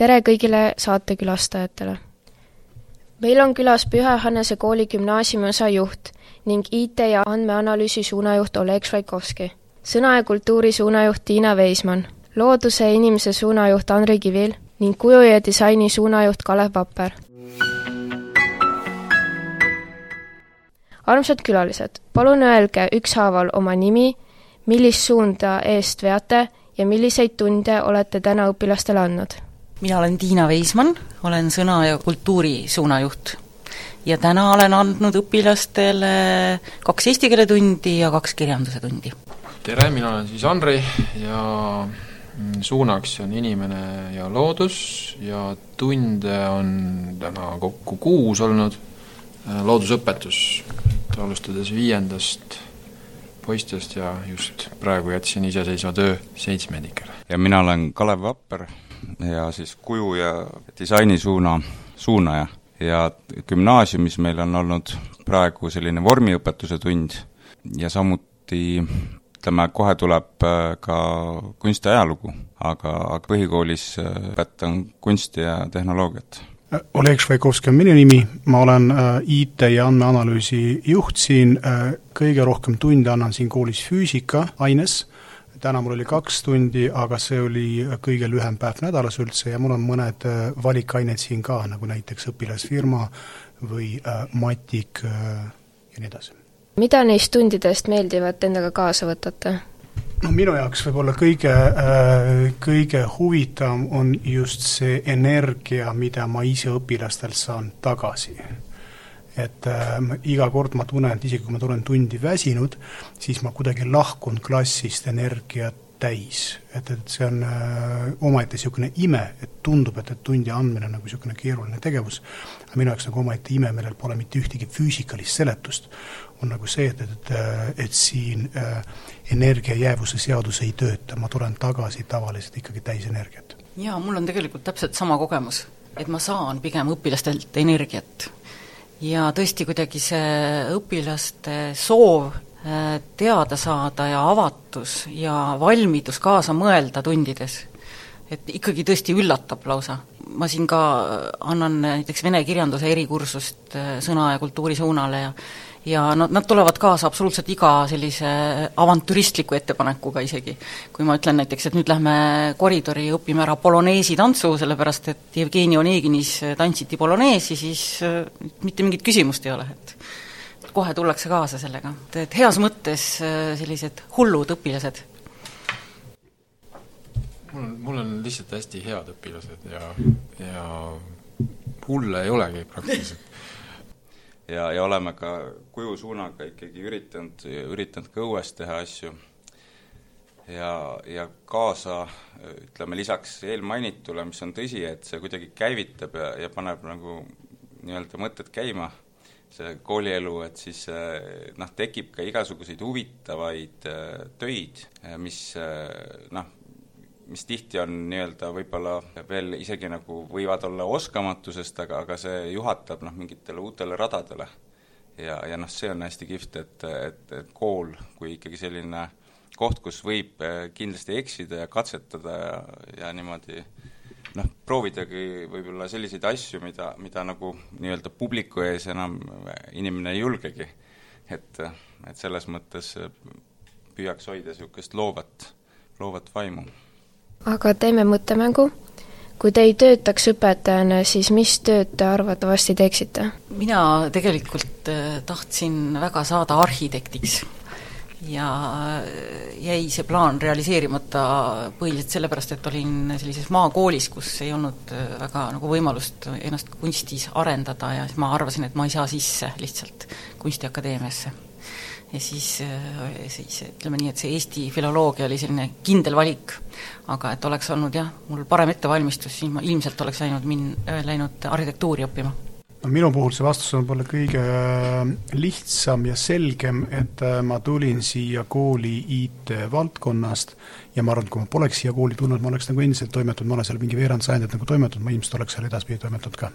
tere kõigile saatekülastajatele! meil on külas Püha Johannese kooli gümnaasiumiosa juht ning IT- ja andmeanalüüsi suunajuht Oleg Švaikovski, sõna- ja kultuuri suunajuht Tiina Veismann, looduse ja inimese suunajuht Andrei Kivil ning kuju ja disaini suunajuht Kalev Vapper. armsad külalised, palun öelge ükshaaval oma nimi, millist suunda eest veate ja milliseid tunde olete täna õpilastele andnud? Mina olen Tiina Veismann, olen sõna- ja kultuuri suunajuht. ja täna olen andnud õpilastele kaks eesti keele tundi ja kaks kirjanduse tundi. tere, mina olen siis Andrei ja suunaks on inimene ja loodus ja tunde on täna kokku kuus olnud, loodusõpetus, et alustades viiendast poistest ja just praegu jätsin iseseisva töö seitsmendikele. ja mina olen Kalev Vapper ja siis kuju- ja disainisuuna suunaja. ja gümnaasiumis meil on olnud praegu selline vormiõpetuse tund ja samuti ütleme, kohe tuleb äh, ka kunstiajalugu, aga, aga põhikoolis äh, õpetan kunsti ja tehnoloogiat. Oleg Švaikovski on minu nimi, ma olen äh, IT- ja andmeanalüüsi juht siin, kõige rohkem tunde annan siin koolis füüsika aines, täna mul oli kaks tundi, aga see oli kõige lühem päev nädalas üldse ja mul on mõned valikained siin ka, nagu näiteks õpilasfirma või äh, matik äh, ja nii edasi mida neist tundidest meeldivat endaga kaasa võtate? no minu jaoks võib-olla kõige, äh, kõige huvitavam on just see energia, mida ma ise õpilastelt saan tagasi. Et äh, iga kord ma tunnen, et isegi kui ma tulen tundi väsinud, siis ma kuidagi lahkun klassist energiat täis, et, et see on äh, omaette niisugune ime, et tundub, et, et tundi andmine on nagu niisugune keeruline tegevus, aga minu jaoks nagu omaette ime, millel pole mitte ühtegi füüsikalist seletust, on nagu see, et, et, et siin äh, energia jäävuse seadus ei tööta, ma tulen tagasi tavaliselt ikkagi täis energiat. jaa, mul on tegelikult täpselt sama kogemus, et ma saan pigem õpilastelt energiat. Ja tõesti kuidagi see õpilaste soov äh, teada saada ja avatus ja valmidus kaasa mõelda tundides, et ikkagi tõesti üllatab lausa. ma siin ka annan näiteks vene kirjanduse erikursust äh, sõna- ja kultuurisuunale ja ja nad, nad tulevad kaasa absoluutselt iga sellise avantüristliku ettepanekuga isegi. kui ma ütlen näiteks, et nüüd lähme koridori ja õpime ära poloneesi tantsu, sellepärast et Jevgeni Oneginis tantsiti poloneesi, siis äh, mitte mingit küsimust ei ole, et kohe tullakse kaasa sellega, et, et heas mõttes äh, sellised hullud õpilased. mul on, mul on lihtsalt hästi head õpilased ja, ja hulle ei olegi praktiliselt ja, ja oleme ka kujusuunaga ikkagi üritanud, üritanud ka õues teha asju. Ja, ja kaasa ütleme, lisaks eelmainitule, mis on tõsi, et see kuidagi käivitab ja, ja paneb nagu nii-öelda mõtted käima, see koolielu, et siis noh, tekib ka igasuguseid huvitavaid töid, mis noh, mis tihti on nii-öelda võib-olla veel isegi nagu võivad olla oskamatusest, aga, aga see juhatab noh, mingitele uutele radadele. ja, ja noh, see on hästi kihvt, et, et, et kool kui ikkagi selline koht, kus võib eh, kindlasti eksida ja katsetada ja, ja niimoodi noh, proovidagi võib-olla selliseid asju, mida, mida nagu nii-öelda publiku ees enam inimene ei julgegi. et, et selles mõttes püüaks hoida niisugust loovat, loovat vaimu aga teeme mõttemängu. kui te ei töötaks õpetajana, siis mis tööd te arvatavasti teeksite? mina tegelikult äh, tahtsin väga saada arhitektiks ja äh, jäi see plaan realiseerimata põhiliselt sellepärast, et olin sellises maakoolis, kus ei olnud äh, väga nagu võimalust ennast kunstis arendada ja siis ma arvasin, et ma ei saa sisse lihtsalt Kunstiakadeemiasse ja siis, äh, siis ütleme nii, et see Eesti filoloogia oli selline kindel valik. aga et oleks olnud jah, mul parem ettevalmistus, siis ma ilmselt oleks läinud min-, äh, läinud arhitektuuri õppima. no minu puhul see vastus on võib-olla kõige äh, lihtsam ja selgem, et ma tulin siia kooli IT-valdkonnast ja ma arvan, et kui ma poleks siia kooli tulnud, ma oleks nagu endiselt toimetanud, ma olen seal mingi veerand sajandit nagu toimetanud, ma ilmselt oleks seal edaspidi toimetanud ka.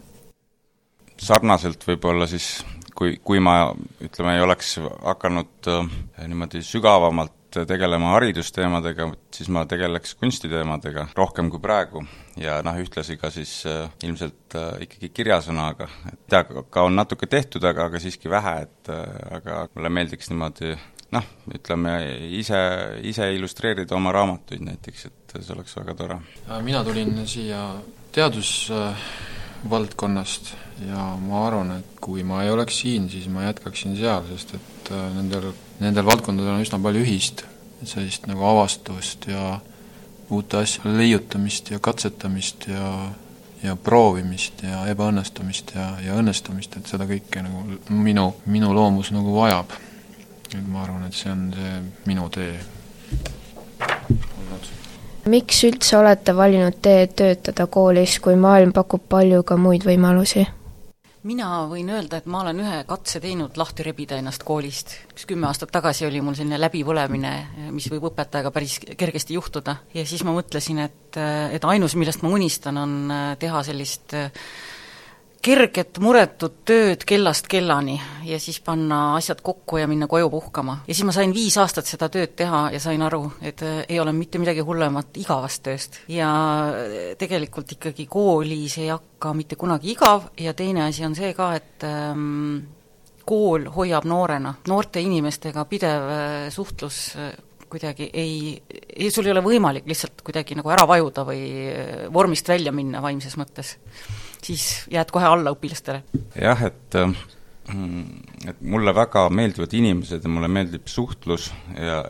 sarnaselt võib-olla siis kui, kui ma ütleme, ei oleks hakanud äh, niimoodi sügavamalt tegelema haridusteemadega, siis ma tegeleks kunstiteemadega rohkem kui praegu. ja noh, ühtlasi ka siis äh, ilmselt äh, ikkagi kirjasõnaga, et jaa, ka on natuke tehtud, aga, aga siiski vähe, et äh, aga mulle meeldiks niimoodi noh, ütleme ise, ise illustreerida oma raamatuid näiteks, et see oleks väga tore. mina tulin siia teadusvaldkonnast ja ma arvan, et kui ma ei oleks siin, siis ma jätkaksin seal, sest et nendel nendel valdkondadel on üsna palju ühist, sellist nagu avastust ja uute asjade leiutamist ja katsetamist ja ja proovimist ja ebaõnnestumist ja, ja õnnestumist, et seda kõike nagu minu, minu loomus nagu vajab. et ma arvan, et see on see minu tee olnud. miks üldse olete valinud tee töötada koolis, kui maailm pakub palju ka muid võimalusi? Mina võin öelda, et ma olen ühe katse teinud lahti rebida ennast koolist. üks kümme aastat tagasi oli mul selline läbipõlemine, mis võib õpetajaga päris kergesti juhtuda, ja siis ma mõtlesin, et, et ainus, millest ma unistan, on teha sellist kerget muretut tööd kellast kellani ja siis panna asjad kokku ja minna koju puhkama. ja siis ma sain viis aastat seda tööd teha ja sain aru, et äh, ei ole mitte midagi hullemat igavast tööst. ja äh, tegelikult ikkagi koolis ei hakka mitte kunagi igav ja teine asi on see ka, et ähm, kool hoiab noorena, noorte inimestega pidev äh, suhtlus kuidagi ei, ei, sul ei ole võimalik lihtsalt kuidagi nagu ära vajuda või vormist välja minna vaimses mõttes siis jääd kohe alla õpilastele. jah, et mm, et mulle väga meeldivad inimesed ja mulle meeldib suhtlus ja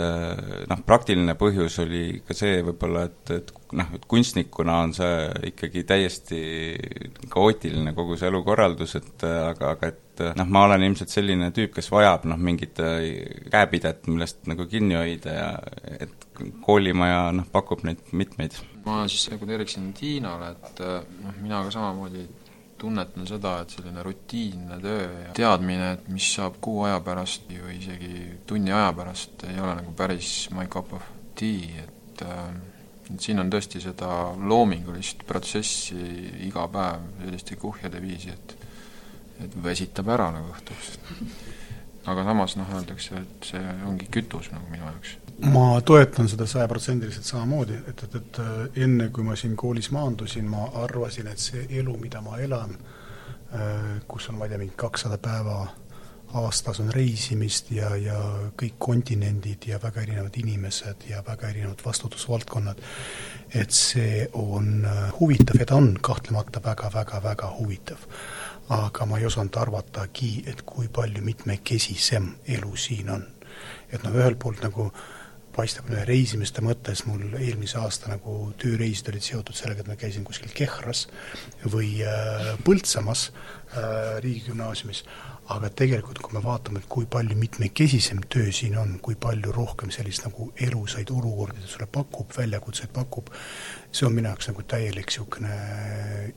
et noh, praktiline põhjus oli ka see võib-olla, et, et noh, et kunstnikuna on see ikkagi täiesti kaootiline, kogu see elukorraldus, et aga, aga et noh, ma olen ilmselt selline tüüp, kes vajab noh, mingit käepidet, millest nagu kinni hoida ja et koolimaja noh, pakub neid mitmeid. Ma siis terviksin Tiinale, et noh, mina ka samamoodi tunnetan seda, et selline rutiinne töö ja teadmine, et mis saab kuu aja pärast või isegi tunni aja pärast, ei ole nagu päris my cup of tea, et äh, et siin on tõesti seda loomingulist protsessi iga päev selliste kuhjade viisi, et et väsitab ära nagu õhtuks. aga samas noh, öeldakse, et see ongi kütus nagu minu jaoks ma toetan seda sajaprotsendiliselt samamoodi, et, et, et enne, kui ma siin koolis maandusin, ma arvasin, et see elu, mida ma elan, äh, kus on, ma ei tea, mingi kakssada päeva aastas on reisimist ja, ja kõik kontinendid ja väga erinevad inimesed ja väga erinevad vastutusvaldkonnad, et see on äh, huvitav ja ta on kahtlemata väga-väga-väga huvitav. aga ma ei osanud arvatagi, et kui palju mitmekesisem elu siin on. et noh, ühelt poolt nagu äh, paistab reisimiste mõttes mul eelmise aasta nagu tööreisid olid seotud sellega, et ma käisin kuskil Kehras või äh, Põltsamas äh, riigigümnaasiumis, aga tegelikult kui me vaatame, et kui palju mitmekesisem töö siin on, kui palju rohkem sellist nagu elusaid olukordi sulle pakub, väljakutseid pakub, see on minu jaoks nagu täielik niisugune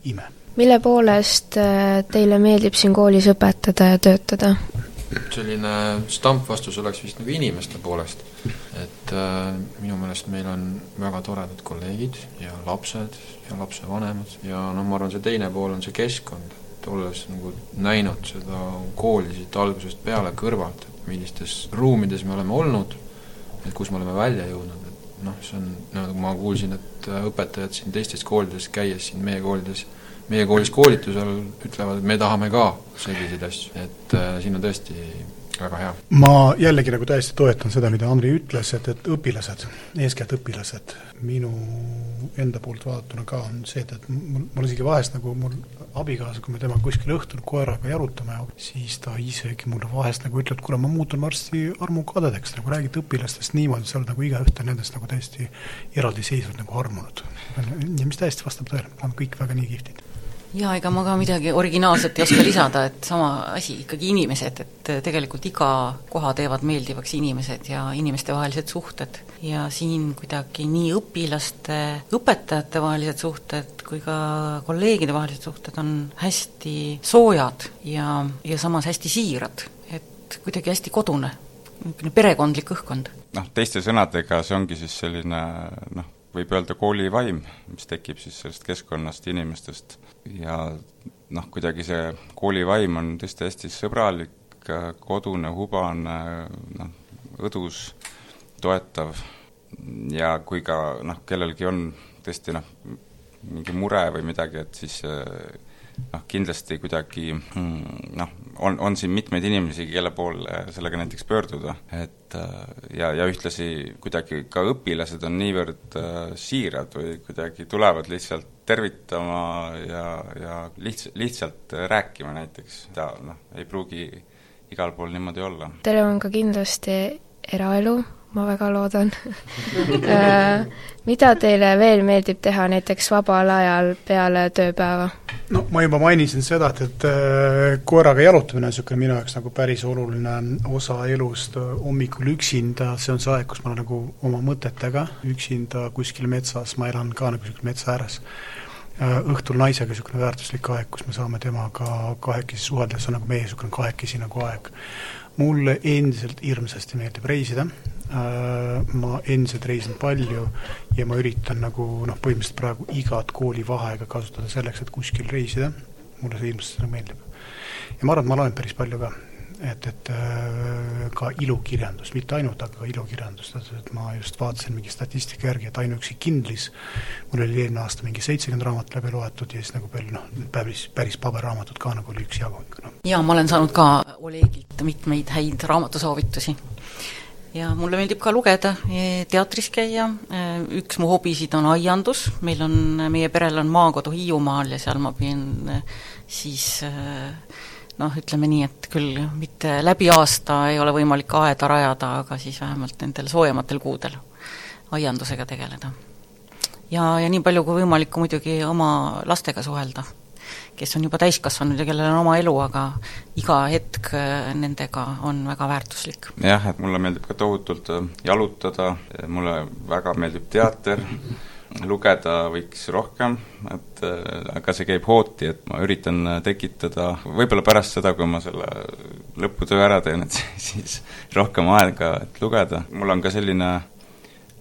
ime. mille poolest äh, teile meeldib siin koolis õpetada ja töötada? Selline stampvastus oleks vist nagu inimeste poolest. Et äh, minu meelest meil on väga toredad kolleegid ja lapsed ja lapsevanemad ja noh, ma arvan, see teine pool on see keskkond, et olles nagu näinud seda kooli siit algusest peale kõrvalt, et millistes ruumides me oleme olnud, et kus me oleme välja jõudnud, et noh, see on, nagu ma kuulsin, et õpetajad siin teistes koolides käies siin meie koolides, meie koolis koolitusel ütlevad, et me tahame ka selliseid asju, et äh, siin on tõesti väga hea. ma jällegi nagu täiesti toetan seda, mida Andri ütles, et, et õpilased, eeskätt õpilased, minu enda poolt vaadatuna ka on see, et, et mul, mul isegi vahest nagu mul abikaasa, kui me temaga kuskil õhtul koeraga jalutame, siis ta isegi mulle vahest nagu ütleb, kuule, ma muutun varsti armukadedaks, nagu räägid õpilastest niimoodi, sa oled nagu igaühte nendest nagu täiesti eraldiseisvalt nagu armunud. ja mis täiesti vastab tõele, nad on kõik väga nii kihvtid jaa, ega ma ka midagi originaalset ei oska lisada, et sama asi, ikkagi inimesed, et tegelikult iga koha teevad meeldivaks inimesed ja inimestevahelised suhted. ja siin kuidagi nii õpilaste, õpetajate vahelised suhted kui ka kolleegide vahelised suhted on hästi soojad ja, ja samas hästi siirad. et kuidagi hästi kodune, niisugune perekondlik õhkkond. noh, teiste sõnadega see ongi siis selline noh, võib öelda koolivaim, mis tekib siis sellest keskkonnast, inimestest. Ja noh, kuidagi see koolivaim on tõesti hästi sõbralik, kodune, hubane, noh, õdus toetav. Ja kui ka noh, kellelgi on tõesti noh, mingi mure või midagi, et siis noh, kindlasti kuidagi mm, noh, on, on siin mitmeid inimesi, kelle poole sellega näiteks pöörduda, et ja, ja ühtlasi kuidagi ka õpilased on niivõrd äh, siirad või kuidagi tulevad lihtsalt tervitama ja, ja lihtsalt, lihtsalt rääkima näiteks, ta noh, ei pruugi igal pool niimoodi olla. Teil on ka kindlasti eraelu, ma väga loodan. Äh, mida teile veel meeldib teha näiteks vabal ajal peale tööpäeva? no ma juba mainisin seda, et, et äh, koeraga jalutamine on niisugune minu jaoks nagu päris oluline osa elust, hommikul üksinda, see on see aeg, kus ma olen nagu oma mõtetega. Üksinda kuskil metsas, ma elan ka nagu niisugune metsa ääres, õhtul naisega niisugune väärtuslik aeg, kus me saame temaga kahekesi suhelda, see on nagu meie niisugune kahekesi nagu aeg. mulle endiselt hirmsasti meeldib reisida, Äh, ma endiselt reisin palju ja ma üritan nagu noh, põhimõtteliselt praegu igat koolivaheaega kasutada selleks, et kuskil reisida, mulle see hirmsasti nagu meeldib. ja ma arvan, et ma loen päris palju ka, et, et äh, ka ilukirjandust, mitte ainult, aga ka ilukirjandust, et ma just vaatasin mingi statistika järgi, et ainuüksi Kindlis mul oli eelmine aasta mingi seitsekümmend raamatut läbi loetud ja siis nagu veel noh, päris, päris paberraamatut ka nagu oli üksjagu no.. jaa, ma olen saanud ka Olegilt mitmeid häid raamatusoovitusi. Ja mulle meeldib ka lugeda, e, teatris käia, e, üks mu hobisid on aiandus, meil on, meie perel on maakodu Hiiumaal ja seal ma pidin e, siis noh, ütleme nii, et küll mitte läbi aasta ei ole võimalik aeda rajada, aga siis vähemalt nendel soojematel kuudel aiandusega tegeleda. ja, ja nii palju kui võimalik muidugi oma lastega suhelda kes on juba täiskasvanud ja kellel on oma elu, aga iga hetk äh, nendega on väga väärtuslik. jah, et mulle meeldib ka tohutult äh, jalutada, mulle väga meeldib teater, lugeda võiks rohkem, et äh, aga see käib hooti, et ma üritan tekitada, võib-olla pärast seda, kui ma selle lõputöö ära teen, et siis rohkem aega, et lugeda, mul on ka selline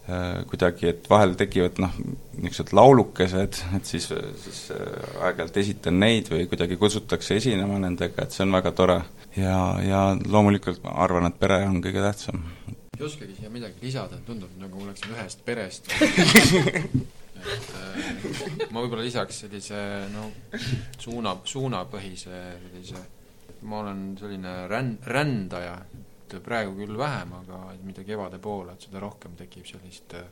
Äh, kuidagi, et vahel tekivad noh, niisugused laulukesed, et siis, siis äh, aeg-ajalt esitan neid või kuidagi kutsutakse esinema nendega, et see on väga tore. ja, ja loomulikult ma arvan, et pere on kõige tähtsam. Ei oskagi siia midagi lisada, tundub nagu me oleksime ühest perest et äh, ma võib-olla lisaks sellise no suuna, suunapõhise sellise, ma olen selline ränn-, rändaja, et praegu küll vähem, aga mida kevade poole, et seda rohkem tekib sellist äh,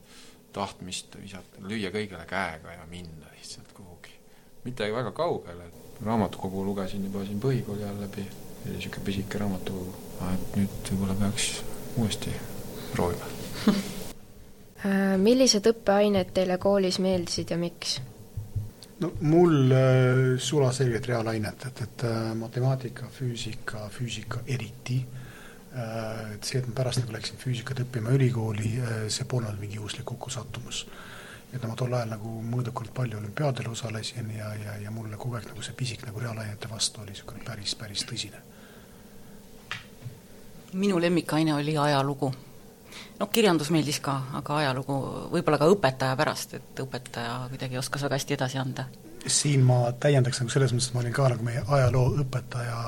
tahtmist visata, lüüa kõigele käega ja minna lihtsalt kuhugi. mitte väga kaugele, raamatukogu lugesin juba siin põhikooli ajal läbi, niisugune pisike raamatukogu, et nüüd võib-olla peaks uuesti proovima äh, millised õppeained teile koolis meeldisid ja miks? no mul äh, sulaselgelt reaalained, et, et äh, matemaatika, füüsika, füüsika eriti et see, et ma pärast nagu läksin füüsikat õppima ülikooli, see polnud mingi juhuslik kokkusattumus. et ma tol ajal nagu mõõdukalt palju olümpiaadel osalesin ja, ja, ja mulle kogu aeg nagu see pisik nagu reaalainete vastu oli niisugune päris, päris tõsine. minu lemmikaine oli ajalugu. Noh, kirjandus meeldis ka, aga ajalugu võib-olla ka õpetaja pärast, et õpetaja kuidagi oskas väga hästi edasi anda. siin ma täiendaks nagu selles mõttes, et ma olin ka nagu meie ajalooõpetaja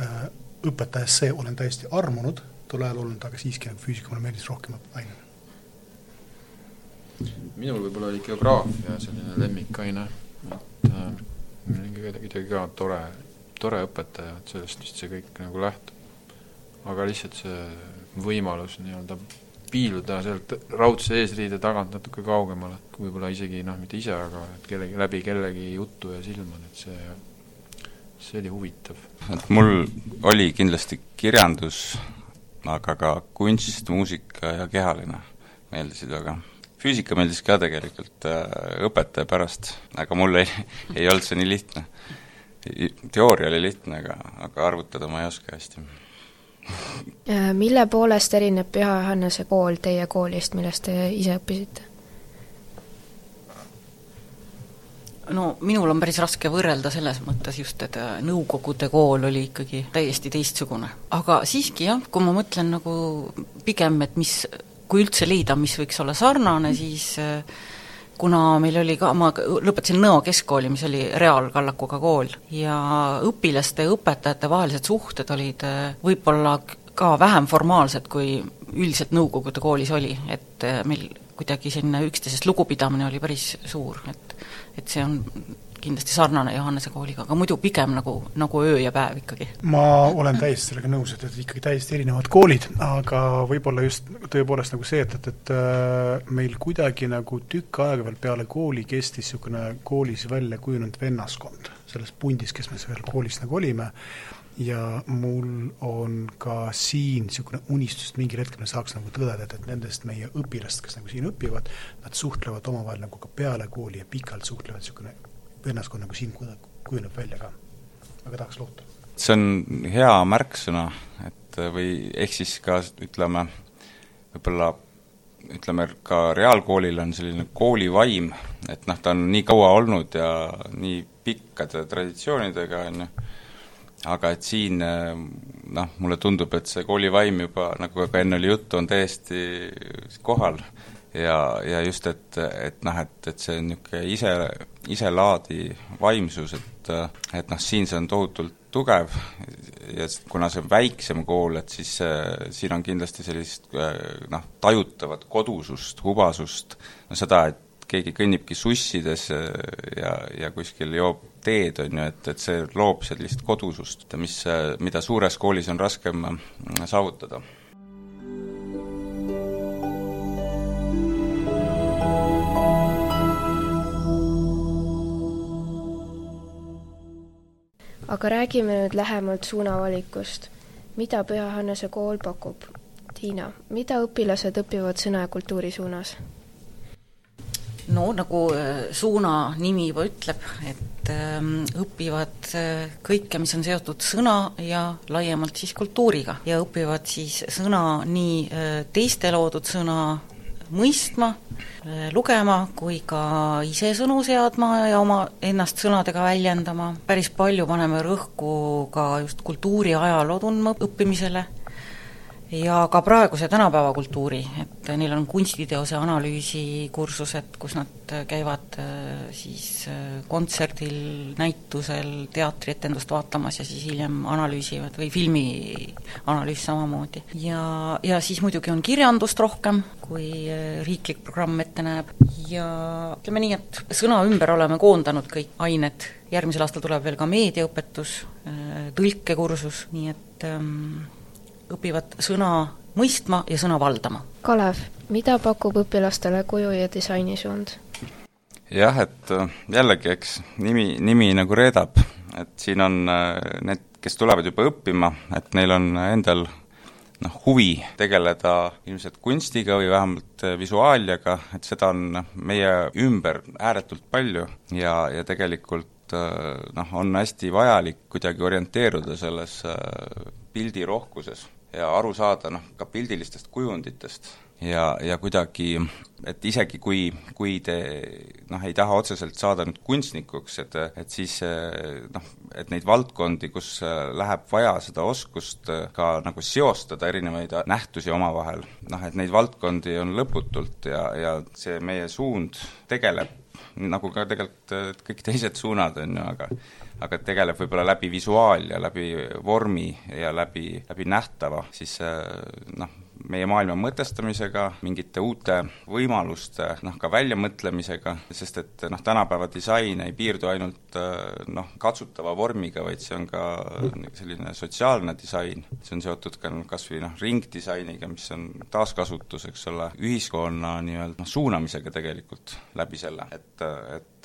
äh, õpetajasse olen täiesti armunud tol ajal olnud, aga siiski nagu füüsika mulle meeldis rohkem ainena. minul võib-olla oli geograafia selline lemmikaine, et äh, kuidagi ka tore, tore õpetaja, et sellest vist see kõik nagu lähtub. aga lihtsalt see võimalus nii-öelda piiluda sealt raudse eesriide tagant natuke kaugemale, võib-olla isegi noh, mitte ise, aga et kellegi, läbi kellegi juttu ja silmad, et see see oli huvitav. et mul oli kindlasti kirjandus, aga ka kunst, muusika ja kehaline meeldisid väga. füüsika meeldis ka tegelikult äh, õpetaja pärast, aga mul ei, ei olnud see nii lihtne. teooria oli lihtne, aga, aga arvutada ma ei oska hästi mille poolest erineb Püha Johannese kool teie koolist, milles te ise õppisite? no minul on päris raske võrrelda selles mõttes just, et äh, Nõukogude kool oli ikkagi täiesti teistsugune. aga siiski jah, kui ma mõtlen nagu pigem, et mis, kui üldse leida, mis võiks olla sarnane, siis äh, kuna meil oli ka, ma lõpetasin Nõo keskkooli, mis oli reaalkallakuga kool, ja õpilaste ja õpetajate vahelised suhted olid äh, võib-olla ka vähem formaalsed kui üldiselt Nõukogude koolis oli, et meil kuidagi selline üksteisest lugupidamine oli päris suur, et et see on kindlasti sarnane Johannese kooliga, aga muidu pigem nagu, nagu öö ja päev ikkagi. ma olen täiesti sellega nõus, et, et ikkagi täiesti erinevad koolid, aga võib-olla just tõepoolest nagu see, et, et, et äh, meil kuidagi nagu tükk aega veel peale kooli kestis niisugune koolis välja kujunenud vennaskond, selles pundis, kes me seal koolis nagu olime, ja mul on ka siin niisugune unistus, et mingil hetkel me saaks nagu tõdeda, et, et nendest meie õpilast, kes nagu siin õpivad, nad suhtlevad omavahel nagu ka peale kooli ja pikalt suhtlevad, niisugune vennaskond nagu siin kujuneb välja ka. väga tahaks loota. see on hea märksõna, et või ehk siis ka ütleme, võib-olla ütleme, ka reaalkoolil on selline koolivaim, et noh, ta on nii kaua olnud ja nii pikkade traditsioonidega, on ju, aga et siin noh, mulle tundub, et see koolivaim juba, nagu ka enne oli juttu, on täiesti kohal ja, ja just, et, et noh, et, et see niisugune ise, iselaadi vaimsus, et, et noh, siin see on tohutult tugev ja kuna see on väiksem kool, et siis äh, siin on kindlasti sellist noh, tajutavat kodusust, hubasust, no seda, et keegi kõnnibki sussides ja, ja kuskil joob teed, on ju, et, et see loob sellist kodusust, mis, mida suures koolis on raskem saavutada aga räägime nüüd lähemalt suunavalikust. mida Püha Hannese kool pakub? Tiina, mida õpilased õpivad sõna ja kultuuri suunas? no nagu äh, suuna nimi juba ütleb, et ähm, õpivad äh, kõike, mis on seotud sõna ja laiemalt siis kultuuriga ja õpivad siis sõna nii äh, teiste loodud sõna mõistma, lugema kui ka ise sõnu seadma ja oma, ennast sõnadega väljendama, päris palju paneme rõhku ka just kultuuri ajaloo tundma õppimisele ja ka praeguse tänapäeva kultuuri, et neil on kunstiteose analüüsi kursused, kus nad käivad äh, siis äh, kontserdil, näitusel, teatrietendust vaatamas ja siis hiljem analüüsivad või filmi analüüs samamoodi. ja, ja siis muidugi on kirjandust rohkem, kui äh, riiklik programm ette näeb ja ütleme nii, et sõna ümber oleme koondanud kõik ained, järgmisel aastal tuleb veel ka meediaõpetus, tõlkekursus, nii et ähm, õpivad sõna mõistma ja sõna valdama. Kalev, mida pakub õpilastele kuju- ja disainisuund? jah, et äh, jällegi, eks nimi, nimi nagu reedab, et siin on äh, need, kes tulevad juba õppima, et neil on endal noh, huvi tegeleda ilmselt kunstiga või vähemalt äh, visuaaliaga, et seda on meie ümber ääretult palju ja, ja tegelikult noh, on hästi vajalik kuidagi orienteeruda selles pildirohkuses ja aru saada noh, ka pildilistest kujunditest ja, ja kuidagi, et isegi kui, kui te noh, ei taha otseselt saada nüüd kunstnikuks, et, et siis noh, et neid valdkondi, kus läheb vaja seda oskust ka nagu seostada erinevaid nähtusi omavahel, noh et neid valdkondi on lõputult ja, ja see meie suund tegeleb, nagu ka tegelikult kõik teised suunad, on ju, aga aga tegeleb võib-olla läbi visuaalia, läbi vormi ja läbi, läbi nähtava, siis noh, meie maailma mõtestamisega, mingite uute võimaluste noh, ka väljamõtlemisega, sest et noh, tänapäeva disain ei piirdu ainult noh, katsutava vormiga, vaid see on ka selline sotsiaalne disain, see on seotud ka noh, kas või noh, ringdisainiga, mis on taaskasutus, eks ole, ühiskonna nii-öelda noh, suunamisega tegelikult läbi selle, et, et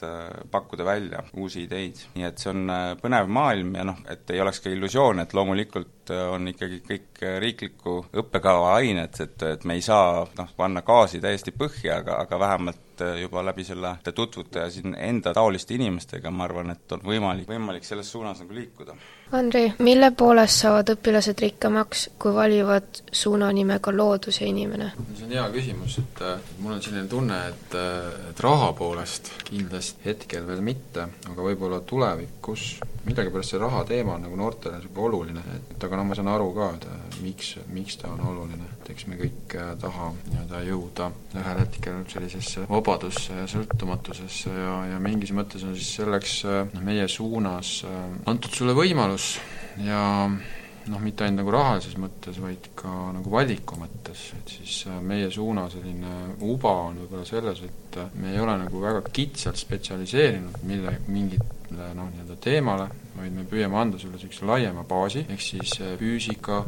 pakkuda välja uusi ideid. nii et see on põnev maailm ja noh, et ei oleks ka illusioon, et loomulikult on ikkagi kõik riikliku õppekava ained, et, et me ei saa noh, panna gaasi täiesti põhja, aga, aga vähemalt juba läbi selle te tutvute siin enda taoliste inimestega, ma arvan, et on võimalik, võimalik selles suunas nagu liikuda. Andri, mille poolest saavad õpilased rikkamaks, kui valivad suuna nimega loodus ja inimene? see on hea küsimus, et mul on selline tunne, et, et raha poolest kindlasti hetkel veel mitte, aga võib-olla tulevikus millegipärast see raha teema on nagu noortele niisugune oluline, et aga noh, ma saan aru ka, et miks, miks ta on oluline, et eks me kõik taha nii-öelda jõuda ühel hetkel sellisesse vabadusse ja sõltumatusesse ja, ja mingis mõttes on siis selleks noh, meie suunas antud sulle võimalus ja noh, mitte ainult nagu rahalises mõttes, vaid ka nagu valiku mõttes, et siis äh, meie suuna selline uba on võib-olla selles, et äh, me ei ole nagu väga kitsalt spetsialiseerinud mille, mingile noh, nii-öelda teemale, vaid me püüame anda sulle niisuguse laiema baasi, ehk siis äh, füüsika,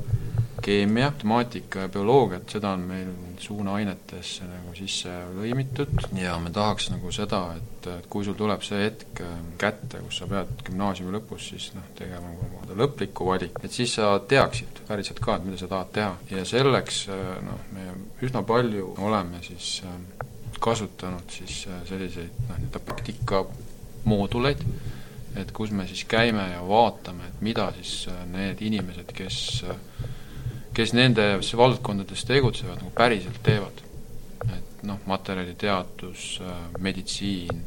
keemia, matemaatika ja bioloogiat, seda on meil suunaainetesse nagu sisse lõimitud ja me tahaks nagu seda, et, et kui sul tuleb see hetk äh, kätte, kus sa pead gümnaasiumi lõpus siis noh, tegema oma lõpliku valik, et siis sa teaksid päriselt ka, et mida sa tahad teha. ja selleks äh, noh, me üsna palju oleme siis äh, kasutanud siis selliseid noh, nii-öelda praktikamooduleid, et kus me siis käime ja vaatame, et mida siis need inimesed, kes kes nendes valdkondades tegutsevad, nagu päriselt teevad. et noh, materjaliteadus, meditsiin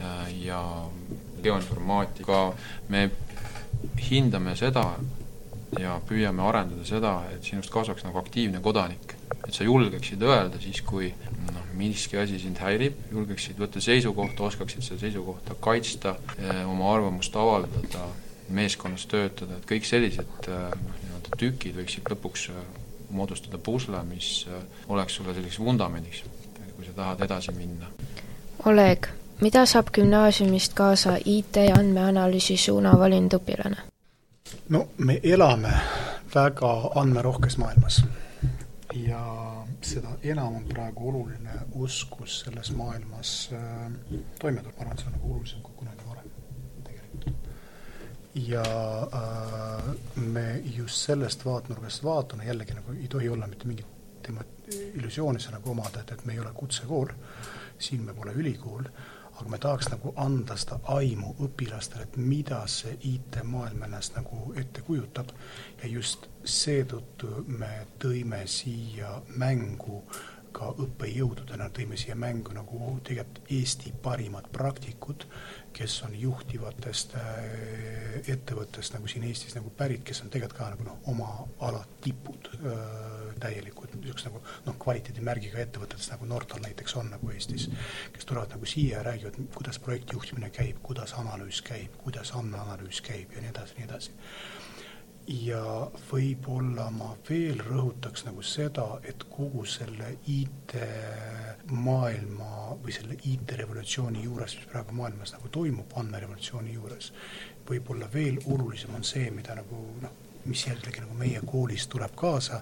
äh, ja geoinformaatika, me hindame seda ja püüame arendada seda, et sinust kasvaks nagu aktiivne kodanik. et sa julgeksid öelda siis, kui noh, miski asi sind häirib, julgeksid võtta seisukohta, oskaksid seda seisukohta kaitsta, äh, oma arvamust avaldada, meeskonnas töötada, et kõik sellised noh, need tükid võiksid lõpuks äh, moodustada pusle, mis äh, oleks sulle selliseks vundamendiks, kui sa tahad edasi minna. Oleg, mida saab gümnaasiumist kaasa IT ja andmeanalüüsi suuna valinud õpilane? no me elame väga andmerohkes maailmas ja seda enam on praegu oluline oskus selles maailmas äh, toime tulla, ma arvan, et see on nagu olulisem kui kunagi ja äh, me just sellest vaatenurgast vaatame, jällegi nagu ei tohi olla mitte mingit tema illusiooni see nagu omada, et, et me ei ole kutsekool, siin me pole ülikool, aga me tahaks nagu anda seda aimu õpilastele, et mida see IT-maailm ennast nagu ette kujutab. Ja just seetõttu me tõime siia mängu ka õppejõududena tõime siia mängu nagu tegelikult Eesti parimad praktikud, kes on juhtivatest äh, ettevõttest nagu siin Eestis nagu pärit, kes on tegelikult ka nagu noh, oma ala tipud äh, täielikud, niisugused nagu noh, kvaliteedimärgiga ettevõtetest nagu Nortal näiteks on nagu Eestis, kes tulevad nagu siia ja räägivad, kuidas projekti juhtimine käib, kuidas analüüs käib, kuidas andmeanalüüs käib ja nii edasi, nii edasi ja võib-olla ma veel rõhutaks nagu seda, et kogu selle IT-maailma või selle IT-revolutsiooni juures, mis praegu maailmas nagu toimub, andmerevolutsiooni juures, võib-olla veel olulisem on see, mida nagu noh, mis jällegi nagu meie koolis tuleb kaasa,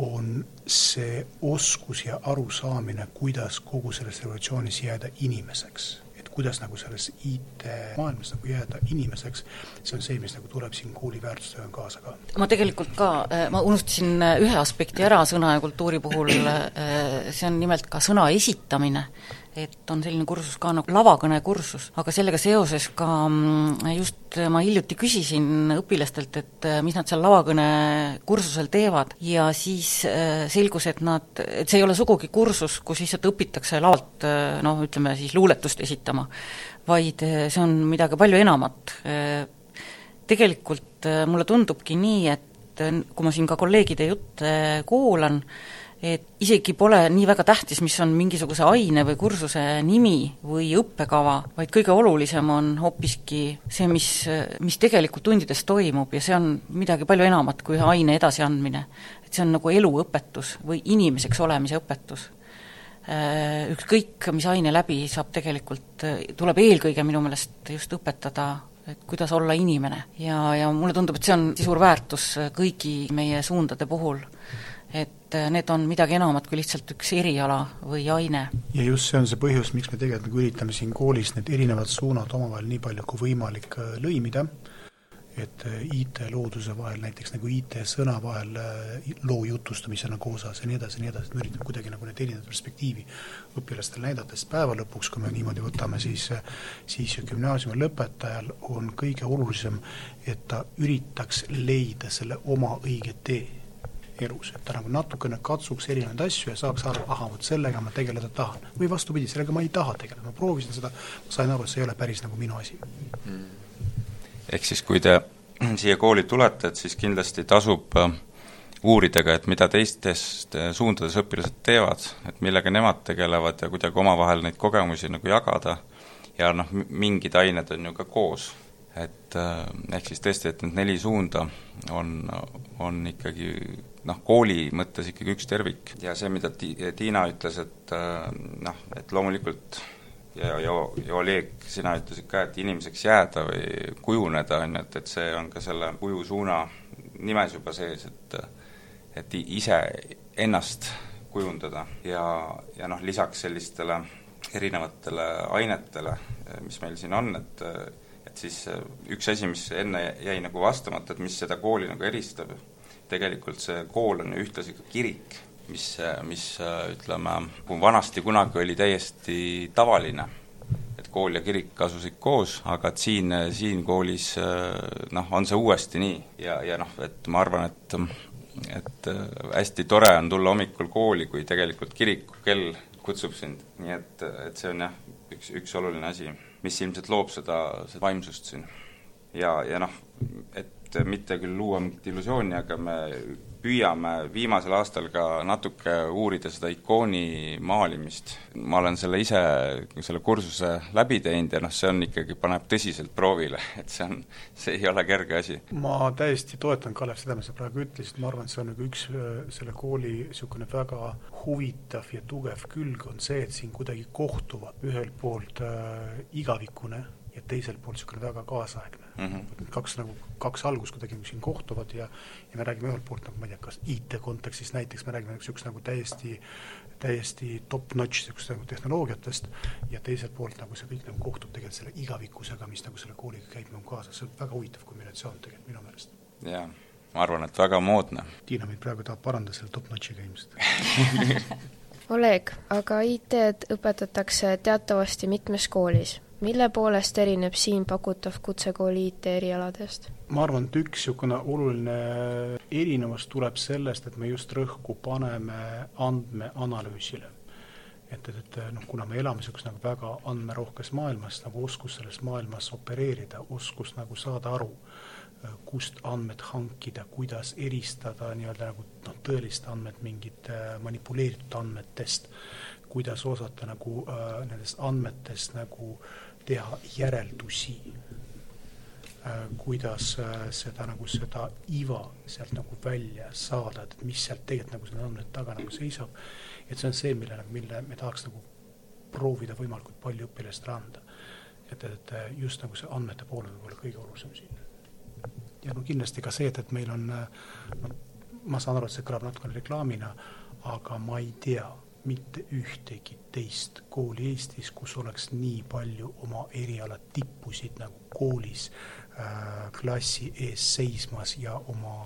on see oskus ja arusaamine, kuidas kogu selles revolutsioonis jääda inimeseks kuidas nagu selles IT-maailmas nagu jääda inimeseks, see on see, mis nagu tuleb siin kooli väärtustega kaasa ka. ma tegelikult ka, äh, ma unustasin äh, ühe aspekti ära sõna ja kultuuri puhul, äh, see on nimelt ka sõna esitamine et on selline kursus ka nagu lavakõnekursus, aga sellega seoses ka mm, just ma hiljuti küsisin õpilastelt, et äh, mis nad seal lavakõnekursusel teevad ja siis äh, selgus, et nad, et see ei ole sugugi kursus, kus lihtsalt õpitakse lavalt äh, noh, ütleme siis luuletust esitama, vaid see on midagi palju enamat. Tegelikult mulle tundubki nii, et kui ma siin ka kolleegide jutte kuulan, et isegi pole nii väga tähtis, mis on mingisuguse aine või kursuse nimi või õppekava, vaid kõige olulisem on hoopiski see, mis, mis tegelikult tundides toimub ja see on midagi palju enamat kui aine edasiandmine. et see on nagu eluõpetus või inimeseks olemise õpetus. Äh, ükskõik, mis aine läbi saab tegelikult, tuleb eelkõige minu meelest just õpetada et kuidas olla inimene ja, ja mulle tundub, et see on suur väärtus kõigi meie suundade puhul et äh, need on midagi enamat kui lihtsalt üks eriala või aine. ja just see on see põhjus, miks me tegelikult nagu üritame siin koolis need erinevad suunad omavahel nii palju kui võimalik äh, lõimida, et äh, IT-looduse vahel, näiteks nagu IT-sõna vahel loo jutustamisena koosas ja nii edasi ja nii edasi, et me üritame kuidagi nagu need erinevad perspektiivi õpilastele näidata, sest päeva lõpuks, kui me niimoodi võtame, siis siis gümnaasiumi lõpetajal on kõige olulisem, et ta üritaks leida selle oma õige tee elus, et ta nagu natukene katsuks erinevaid asju ja saaks aru, ahah, vot sellega ma tegeleda tahan. või vastupidi, sellega ma ei taha tegeleda, ma proovisin seda, sain aru, et see ei ole päris nagu minu asi. Mm.. ehk siis, kui te siia kooli tulete, et siis kindlasti tasub äh, uurida ka, et mida teistest äh, suundades õpilased teevad, et millega nemad tegelevad ja kuidagi omavahel neid kogemusi nagu jagada. Ja noh, mingid ained on ju ka koos. Et ehk siis tõesti, et need neli suunda on, on ikkagi noh, kooli mõttes ikkagi üks tervik. Ja see, mida Ti-, Tiina ütles, et noh, et loomulikult ja, ja, ja Oleg, sina ütlesid ka, et inimeseks jääda või kujuneda, on ju, et, et see on ka selle kujusuuna nimes juba sees, et et ise ennast kujundada. Ja, ja noh, lisaks sellistele erinevatele ainetele, mis meil siin on, et et siis üks asi, mis enne jäi nagu vastamata, et mis seda kooli nagu eristab, tegelikult see kool on ühtlasi ka kirik, mis, mis ütleme, kui vanasti kunagi oli täiesti tavaline, et kool ja kirik asusid koos, aga et siin, siin koolis noh, on see uuesti nii ja, ja noh, et ma arvan, et et hästi tore on tulla hommikul kooli, kui tegelikult kiriku kell kutsub sind, nii et, et see on jah, üks, üks oluline asi, mis ilmselt loob seda, seda vaimsust siin. ja, ja noh, et mitte küll luua mingit illusiooni, aga me püüame viimasel aastal ka natuke uurida seda ikooni maalimist. ma olen selle ise, selle kursuse läbi teinud ja noh, see on ikkagi, paneb tõsiselt proovile, et see on, see ei ole kerge asi. ma täiesti toetan, Kalev, seda, mis sa praegu ütlesid, ma arvan, et see on nagu üks äh, selle kooli niisugune väga huvitav ja tugev külg, on see, et siin kuidagi kohtuvad ühelt poolt äh, igavikune ja teiselt poolt niisugune väga kaasaegne mm. -hmm. kaks nagu, kaks algust kuidagi siin kohtuvad ja ja me räägime ühelt poolt nagu ma ei tea, kas IT kontekstis näiteks me räägime niisugust nagu täiesti täiesti top-notch niisugust nagu tehnoloogiatest ja teiselt poolt nagu see kõik nagu kohtub tegelikult selle igavikkusega, mis nagu selle kooliga käib nagu kaasas, see on väga huvitav kombinatsioon tegelikult minu meelest. jaa, ma arvan, et väga moodne. Tiina meid praegu tahab parandada selle top-notchiga ilmselt Oleg, aga IT-d õpetatakse teatavasti mitmes koolis mille poolest erineb siin pakutav kutsekooli IT-erialadest? ma arvan, et üks niisugune oluline erinevus tuleb sellest, et me just rõhku paneme andmeanalüüsile. et, et, et noh, kuna me elame niisuguses nagu väga andmerohkes maailmas, nagu oskus selles maailmas opereerida, oskus nagu saada aru, kust andmed hankida, kuidas eristada nii-öelda nagu noh, tõelist andmet mingit manipuleeritud andmetest, kuidas osata nagu äh, nendest andmetest nagu äh, teha järeldusi, äh, kuidas äh, seda nagu seda iva sealt nagu välja saada, et mis sealt tegelikult nagu selle andmete taga nagu seisab. et see on see, mille, mille me tahaks nagu proovida võimalikult palju õpilastele anda. et, et just nagu see andmete pool on võib-olla kõige olulisem siin. ja no kindlasti ka see, et, et meil on, no ma saan aru, et see kõlab natukene reklaamina, aga ma ei tea mitte ühtegi teist kooli Eestis, kus oleks nii palju oma eriala tippusid nagu koolis äh, klassi ees seismas ja oma,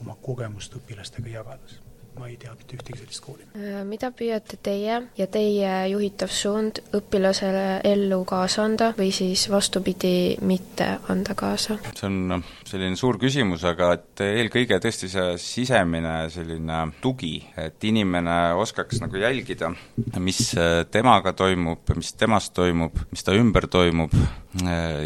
oma kogemust õpilastega jagades ma ei tea mitte ühtegi sellist kooli. Äh, mida püüate teie ja teie juhitav suund õpilasele ellu kaasa anda või siis vastupidi, mitte anda kaasa? see on noh, selline suur küsimus, aga et eelkõige tõesti see sisemine selline tugi, et inimene oskaks nagu jälgida, mis temaga toimub, mis temast toimub, mis ta ümber toimub,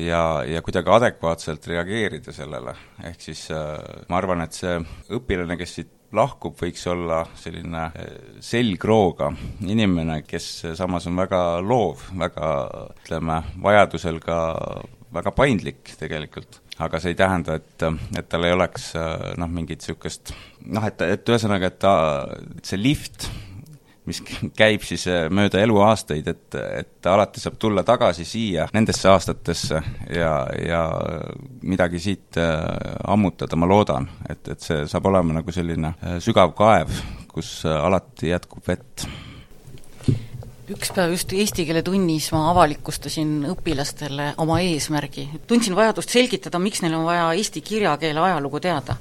ja, ja kuidagi adekvaatselt reageerida sellele. ehk siis ma arvan, et see õpilane, kes siit lahkub, võiks olla selline eh, selgrooga inimene, kes samas on väga loov, väga ütleme, vajadusel ka väga paindlik tegelikult. aga see ei tähenda, et, et tal ei oleks eh, noh, mingit niisugust noh, et, et ühesõnaga, et ta, see lift mis käib siis äh, mööda eluaastaid, et, et alati saab tulla tagasi siia, nendesse aastatesse ja, ja midagi siit äh, ammutada, ma loodan, et, et see saab olema nagu selline äh, sügav kaev, kus alati jätkub vett üks päev just eesti keele tunnis ma avalikustasin õpilastele oma eesmärgi. tundsin vajadust selgitada, miks neil on vaja eesti kirjakeele ajalugu teada.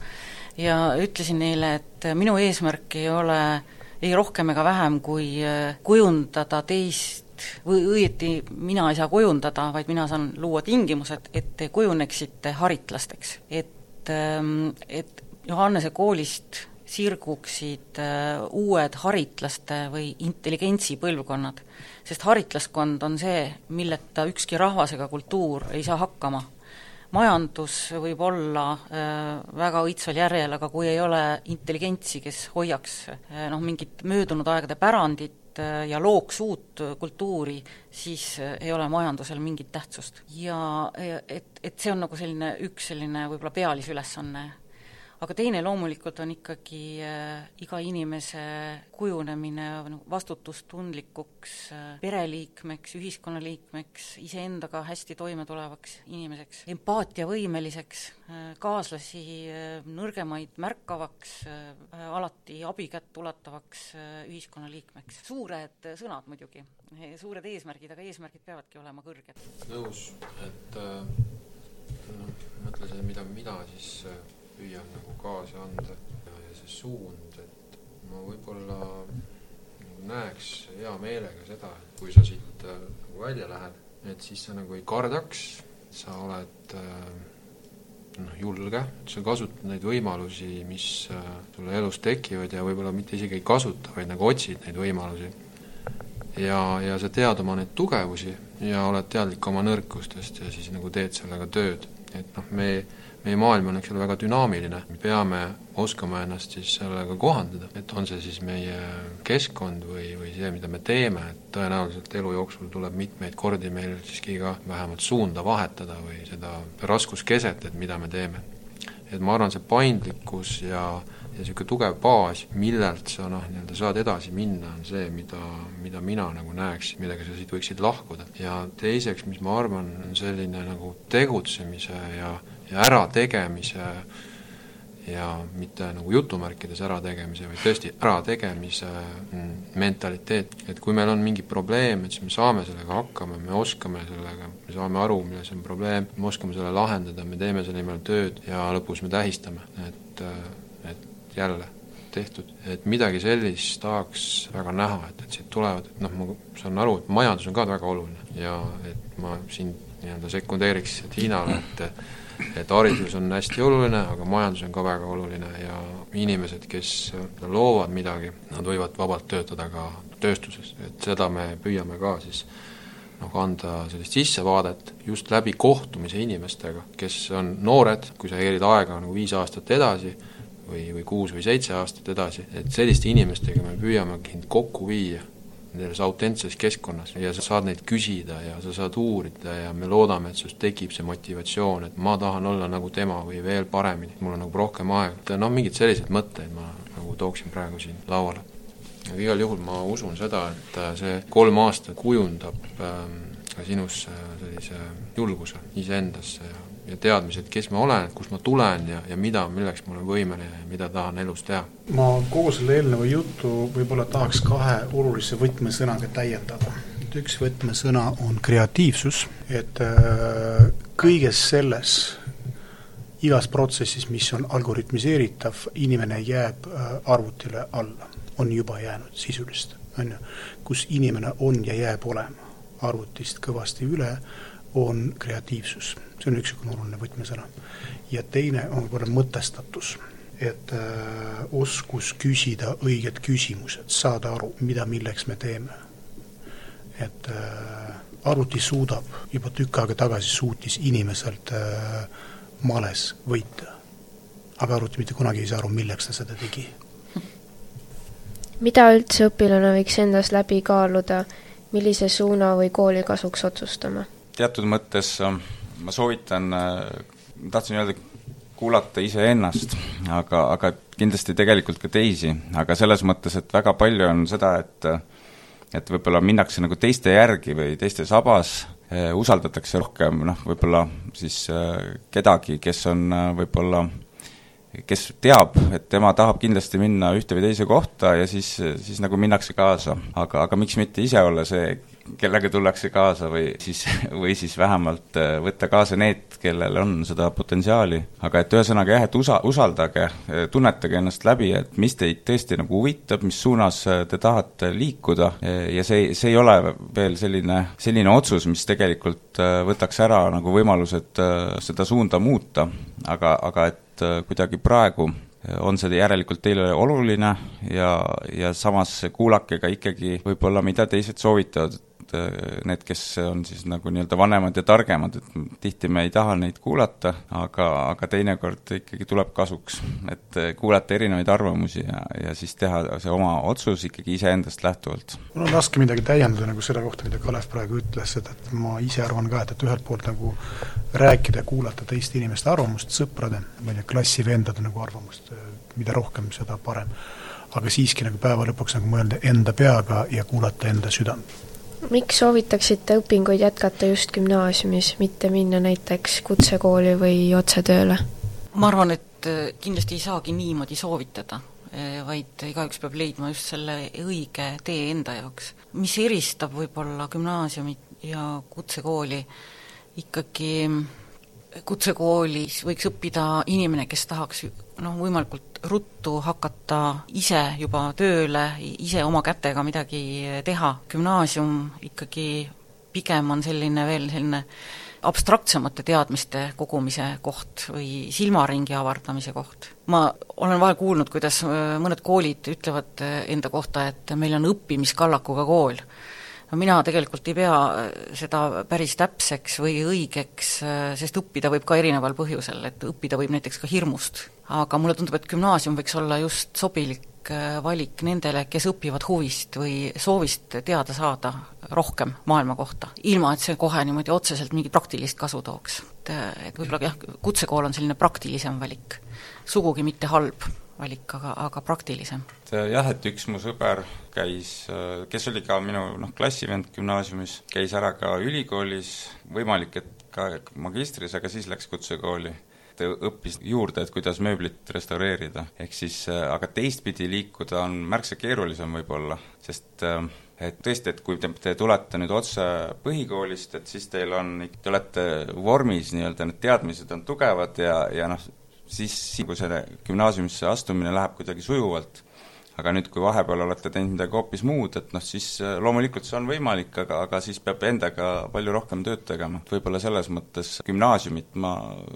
ja ütlesin neile, et minu eesmärk ei ole ei rohkem ega vähem, kui äh, kujundada teist või õieti mina ei saa kujundada, vaid mina saan luua tingimused, et te kujuneksite haritlasteks. et, ähm, et Johannese koolist sirguksid äh, uued haritlaste või intelligentsi põlvkonnad. sest haritlaskond on see, milleta ükski rahvas ega kultuur ei saa hakkama majandus võib olla äh, väga õitsval järjel, aga kui ei ole intelligentsi, kes hoiaks äh, noh, mingit möödunud aegade pärandit, äh, ja looks uut kultuuri, siis ei ole majandusel mingit tähtsust. ja et, et see on nagu selline üks selline võib-olla pealisülesanne aga teine loomulikult on ikkagi äh, iga inimese kujunemine nagu vastutustundlikuks äh, pereliikmeks, ühiskonnaliikmeks, iseendaga hästi toime tulevaks inimeseks, empaatiavõimeliseks äh,, kaaslasi nõrgemaid märkavaks alati abikätt ulatavaks ühiskonnaliikmeks. suured sõnad muidugi, suured eesmärgid, aga eesmärgid peavadki olema kõrged. nõus, et noh, mõtle see, mida mina siis püüan nagu kaasa anda ja, ja see suund, et ma võib-olla nagu näeks hea meelega seda, et kui sa siit äh, nagu välja lähed, et siis sa nagu ei kardaks, sa oled äh, noh, julge, sa kasutad neid võimalusi, mis äh, sulle elus tekivad ja võib-olla mitte isegi ei kasuta, vaid nagu otsid neid võimalusi. Ja, ja sa tead oma neid tugevusi ja oled teadlik oma nõrkustest ja siis nagu teed sellega tööd. et noh, me meie maailm on, eks ole, väga dünaamiline, me peame oskama ennast siis sellega kohandada, et on see siis meie keskkond või, või see, mida me teeme, et tõenäoliselt elu jooksul tuleb mitmeid kordi meil siiski ka vähemalt suunda vahetada või seda raskuskeset, et mida me teeme. et ma arvan, see paindlikkus ja ja niisugune tugev baas, millelt sa noh, nii-öelda saad edasi minna, on see, mida, mida mina nagu näeks, millega sa siit võiksid lahkuda. ja teiseks, mis ma arvan, on selline nagu tegutsemise ja ja ärategemise ja mitte nagu jutumärkides ärategemise, vaid tõesti ärategemise mm, mentaliteet, et kui meil on mingi probleem, et siis me saame sellega hakkama, me oskame sellega, me saame aru, milles on probleem, me oskame selle lahendada, me teeme selle nimel tööd ja lõpus me tähistame, et, et jälle tehtud, et midagi sellist tahaks väga näha, et, et siit tulevad, et noh, ma saan aru, et majandus on ka väga oluline ja et ma siin nii-öelda sekundeeriks Tiinale, et et haridus on hästi oluline, aga majandus on ka väga oluline ja inimesed, kes loovad midagi, nad võivad vabalt töötada ka tööstuses, et seda me püüame ka siis noh, anda sellist sissevaadet just läbi kohtumise inimestega, kes on noored, kui sa eelid aega nagu viis aastat edasi, või, või kuus või seitse aastat edasi, et selliste inimestega me püüamegi sind kokku viia selles autentses keskkonnas ja sa saad neid küsida ja sa saad uurida ja me loodame, et sinust tekib see motivatsioon, et ma tahan olla nagu tema või veel paremini, mul on nagu rohkem aega, noh, mingeid selliseid mõtteid ma nagu tooksin praegu siin lauale. aga igal juhul ma usun seda, et äh, see kolm aastat kujundab ähm, sinusse sellise julguse iseendasse ja ja teadmised, kes ma olen, kust ma tulen ja, ja mida, milleks ma olen võimeline ja mida tahan elus teha. ma kogu selle eelneva jutu võib-olla tahaks kahe olulise võtmesõnaga täiendada. et üks võtmesõna on kreatiivsus, et äh, kõiges selles, igas protsessis, mis on algoritmiseeritav, inimene jääb äh, arvutile alla, on juba jäänud sisulist, on ju, kus inimene on ja jääb olema arvutist kõvasti üle, on kreatiivsus see on üks niisugune oluline võtmesõna. ja teine on võib-olla mõtestatus, et äh, oskus küsida õiged küsimused, saada aru, mida, milleks me teeme. et äh, arvuti suudab, juba tükk aega tagasi suutis inimeselt äh, males võita. aga arvuti mitte kunagi ei saa aru, milleks ta seda tegi. mida üldse õpilane võiks endas läbi kaaluda, millise suuna või kooli kasuks otsustama? Teatud mõttes äh, ma soovitan, äh, tahtsin öelda, kuulata iseennast, aga, aga kindlasti tegelikult ka teisi, aga selles mõttes, et väga palju on seda, et et võib-olla minnakse nagu teiste järgi või teiste sabas, äh, usaldatakse rohkem noh, võib-olla siis äh, kedagi, kes on võib-olla kes teab, et tema tahab kindlasti minna ühte või teise kohta ja siis, siis nagu minnakse kaasa. aga, aga miks mitte ise olla see, kellega tullakse kaasa või siis, või siis vähemalt äh, võtta kaasa need, kellel on seda potentsiaali. aga et ühesõnaga jah, et usa-, usaldage, äh, tunnetage ennast läbi, et mis teid tõesti nagu huvitab, mis suunas äh, te tahate liikuda. Ja see, see ei ole veel selline, selline otsus, mis tegelikult võtaks ära nagu võimalused seda suunda muuta, aga, aga et kuidagi praegu on see järelikult teile oluline ja, ja samas kuulake ka ikkagi võib-olla, mida teised soovitavad, et need, kes on siis nagu nii-öelda vanemad ja targemad, et tihti me ei taha neid kuulata, aga, aga teinekord ikkagi tuleb kasuks, et kuulata erinevaid arvamusi ja, ja siis teha see oma otsus ikkagi iseendast lähtuvalt. mul on raske midagi täiendada nagu selle kohta, mida Kalev praegu ütles, et, et ma ise arvan ka, et, et ühelt poolt nagu rääkida ja kuulata teiste inimeste arvamust, sõprade, ma ei tea, klassivendade nagu arvamust, mida rohkem, seda parem aga siiski nagu päeva lõpuks nagu mõelda enda peaga ja kuulata enda südant. Miks soovitaksite õpinguid jätkata just gümnaasiumis, mitte minna näiteks kutsekooli või otse tööle? ma arvan, et äh, kindlasti ei saagi niimoodi soovitada, äh, vaid igaüks peab leidma just selle õige tee enda jaoks. mis eristab võib-olla gümnaasiumit ja kutsekooli, ikkagi kutsekoolis võiks õppida inimene, kes tahaks noh, võimalikult ruttu hakata ise juba tööle, ise oma kätega midagi teha, gümnaasium ikkagi pigem on selline veel selline abstraktsemate teadmiste kogumise koht või silmaringi avardamise koht. ma olen vahel kuulnud, kuidas mõned koolid ütlevad enda kohta, et meil on õppimiskallakuga kool no mina tegelikult ei pea äh, seda päris täpseks või õigeks, äh, sest õppida võib ka erineval põhjusel, et õppida võib näiteks ka hirmust. aga mulle tundub, et gümnaasium võiks olla just sobilik äh, valik nendele, kes õpivad huvist või soovist teada saada rohkem maailma kohta, ilma et see kohe niimoodi otseselt mingit praktilist kasu tooks. et, et võib-olla jah, kutsekool on selline praktilisem valik, sugugi mitte halb valik, aga, aga praktilisem. jah, et üks mu sõber käis, kes oli ka minu noh, klassivend gümnaasiumis, käis ära ka ülikoolis, võimalik, et ka magistris, aga siis läks kutsekooli õppis juurde, et kuidas mööblit restaureerida. ehk siis, aga teistpidi liikuda on märksa keerulisem võib-olla, sest et tõesti, et kui te, te tulete nüüd otse põhikoolist, et siis teil on, te olete vormis nii-öelda, need teadmised on tugevad ja, ja noh, siis, kui selle gümnaasiumisse astumine läheb kuidagi sujuvalt, aga nüüd, kui vahepeal olete teinud midagi hoopis muud, et noh, siis äh, loomulikult see on võimalik, aga, aga siis peab endaga palju rohkem tööd tegema. võib-olla selles mõttes gümnaasiumit ma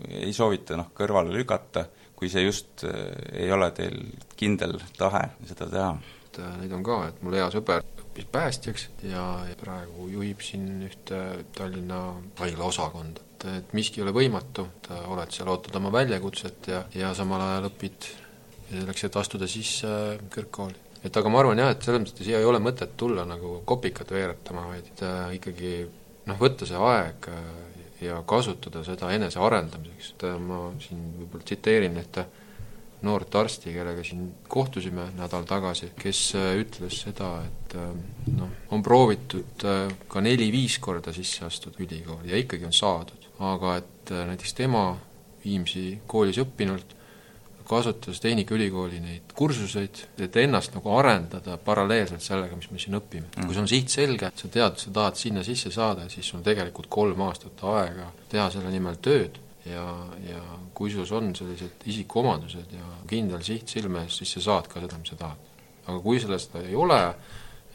ei soovita noh, kõrvale lükata, kui see just äh, ei ole teil kindel tahe seda teha. et äh, neid on ka, et mul hea sõber õppis päästjaks ja praegu juhib siin ühte Tallinna haigla osakonda et, et miski ei ole võimatu, et oled seal, ootad oma väljakutset ja, ja samal ajal õpid selleks, et astuda sisse kõrgkooli. et aga ma arvan jah, et selles mõttes siia ei ole mõtet tulla nagu kopikat veeretama, vaid äh, ikkagi noh, võtta see aeg äh, ja kasutada seda enesearendamiseks, et äh, ma siin võib-olla tsiteerin ühte noort arsti, kellega siin kohtusime nädal tagasi, kes ütles seda, et noh, on proovitud ka neli-viis korda sisse astuda ülikooli ja ikkagi on saadud aga et äh, näiteks tema Viimsi koolis õppinult kasutas Tehnikaülikooli neid kursuseid, et ennast nagu arendada paralleelselt sellega, mis me siin õpime mm.. kui sul on siht selge, sa tead, sa tahad sinna sisse saada, siis sul on tegelikult kolm aastat aega teha selle nimel tööd ja, ja kui sul on sellised isikuomadused ja kindel siht silme ees, siis sa saad ka seda, mis sa tahad. aga kui sellest ei ole,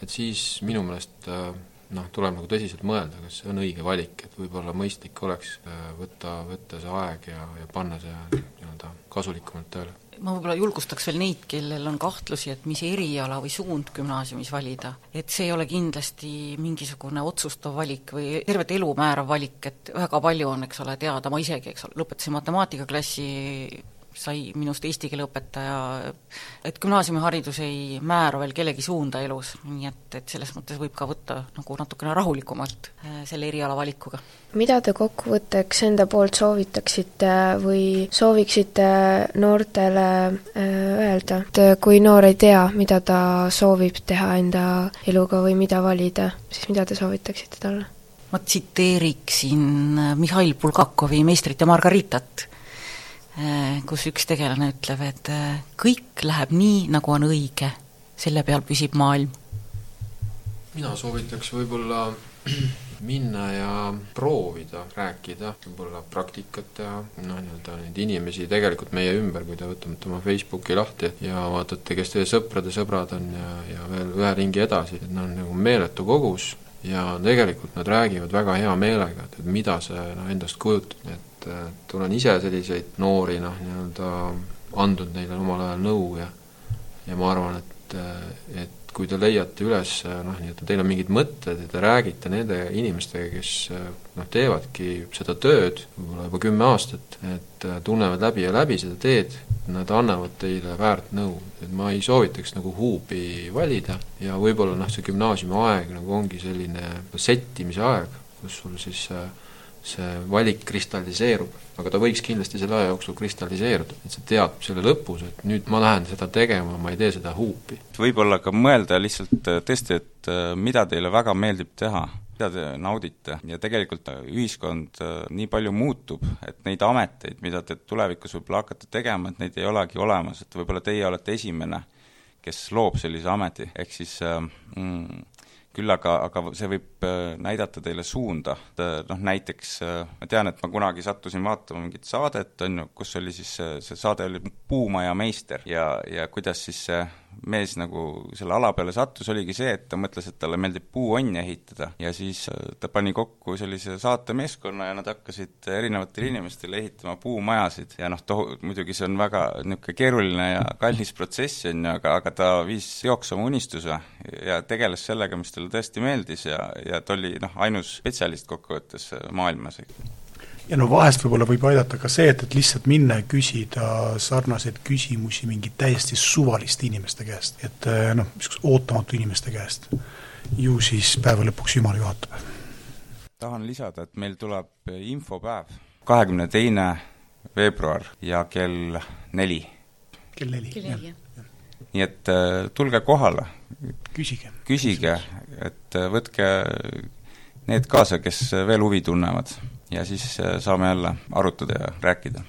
et siis minu meelest äh, noh, tuleb nagu tõsiselt mõelda, kas see on õige valik, et võib-olla mõistlik oleks äh, võtta, võtta see aeg ja, ja panna see nii-öelda kasulikumalt tööle. ma võib-olla julgustaks veel neid, kellel on kahtlusi, et mis eriala või suund gümnaasiumis valida. et see ei ole kindlasti mingisugune otsustav valik või tervet elu määrav valik, et väga palju on, eks ole, teada, ma isegi, eks ole, lõpetasin matemaatikaklassi sai minust eesti keele õpetaja, et gümnaasiumiharidus ei määra veel kellegi suunda elus, nii et, et selles mõttes võib ka võtta nagu natukene rahulikumalt äh, selle eriala valikuga. mida te kokkuvõtteks enda poolt soovitaksite või sooviksite noortele äh, öelda, et kui noor ei tea, mida ta soovib teha enda eluga või mida valida, siis mida te soovitaksite talle? ma tsiteeriksin Mihhail Bulgakovi Meistrit ja Margaritat Äh, kus üks tegelane ütleb, et äh, kõik läheb nii, nagu on õige, selle peal püsib maailm. mina soovitaks võib-olla minna ja proovida rääkida, võib-olla praktikat teha, noh, nii-öelda neid inimesi tegelikult meie ümber, kui te võtate oma Facebooki lahti ja vaatate, kes teie sõprade sõbrad on ja, ja veel ühe ringi edasi, et on nagu meeletu kogus ja tegelikult nad räägivad väga hea meelega, et mida see noh, endast kujutab, et et olen ise selliseid noori noh, nii-öelda andnud neile omal ajal nõu ja ja ma arvan, et, et kui te leiate üles noh, nii-öelda teil on mingid mõtted ja te räägite nende inimestega, kes noh, teevadki seda tööd võib-olla juba kümme aastat, et tunnevad läbi ja läbi seda teed, nad annavad teile väärt nõu, et ma ei soovitaks nagu huubi valida ja võib-olla noh, see gümnaasiumiaeg nagu ongi selline settimise aeg, kus sul siis see valik kristalliseerub aga ta võiks kindlasti selle aja jooksul kristalliseeruda, et sa tead selle lõpus, et nüüd ma lähen seda tegema, ma ei tee seda huupi. võib-olla ka mõelda lihtsalt äh, tõesti, et äh, mida teile väga meeldib teha, mida te naudite. Ja tegelikult ühiskond äh, nii palju muutub, et neid ameteid, mida te tulevikus võib-olla hakkate tegema, et neid ei olegi olemas, et võib-olla teie olete esimene, kes loob sellise ameti, ehk siis mm, küll aga, aga see võib äh, näidata teile suunda, noh näiteks äh, ma tean, et ma kunagi sattusin vaatama mingit saadet, on ju, kus oli siis, see saade oli Puumaja meister ja, ja kuidas siis see mees nagu selle ala peale sattus, oligi see, et ta mõtles, et talle meeldib puuonni ehitada. Ja siis äh, ta pani kokku sellise saatemeeskonna ja nad hakkasid erinevatele inimestele ehitama puumajasid. Ja noh, tohu-, muidugi see on väga niisugune keeruline ja kallis protsess, on ju, aga, aga ta viis seoks oma unistuse ja tegeles sellega, mis talle tõesti meeldis ja, ja ta oli noh, ainus spetsialist kokkuvõttes maailmas ja no vahest võib-olla võib aidata ka see, et, et lihtsalt minna ja küsida sarnaseid küsimusi mingi täiesti suvaliste inimeste käest, et eh, noh, niisuguse ootamatu inimeste käest. ju siis päeva lõpuks Jumal juhatab. tahan lisada, et meil tuleb infopäev, kahekümne teine veebruar ja kell neli. kell neli, jah. nii et äh, tulge kohale. küsige. küsige, et äh, võtke need kaasa, kes veel huvi tunnevad ja siis äh, saame jälle arutada ja rääkida.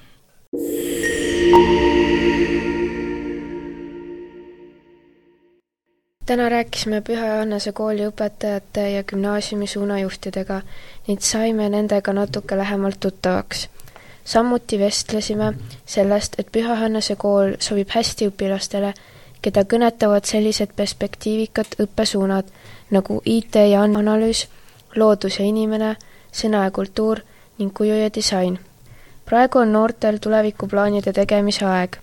täna rääkisime Püha Johannese kooli õpetajate ja gümnaasiumi suunajuhtidega ning saime nendega natuke lähemalt tuttavaks. samuti vestlesime sellest, et Püha Johannese kool sobib hästi õpilastele, keda kõnetavad sellised perspektiivikad õppesuunad nagu IT ja analüüs, loodus ja inimene, sõna ja kultuur ning kuju ja disain. praegu on noortel tulevikuplaanide tegemise aeg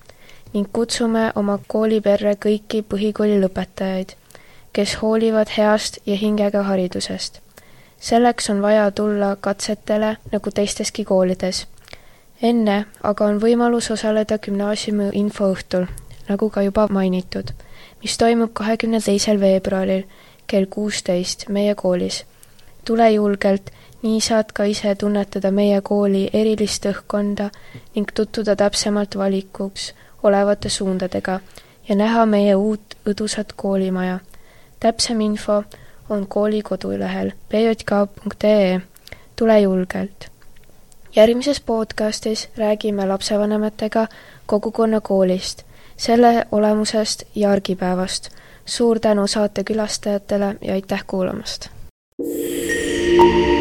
ning kutsume oma kooliperre kõiki põhikooli lõpetajaid, kes hoolivad heast ja hingega haridusest. selleks on vaja tulla katsetele nagu teisteski koolides. enne aga on võimalus osaleda gümnaasiumi infoõhtul, nagu ka juba mainitud, mis toimub kahekümne teisel veebruaril kell kuusteist meie koolis. tule julgelt nii saad ka ise tunnetada meie kooli erilist õhkkonda ning tutvuda täpsemalt valikuks olevate suundadega ja näha meie uut õdusat koolimaja. täpsem info on kooli kodulehel pjk.ee. tule julgelt! järgmises podcastis räägime lapsevanematega kogukonnakoolist, selle olemusest ja argipäevast. suur tänu saate külastajatele ja aitäh kuulamast! thank you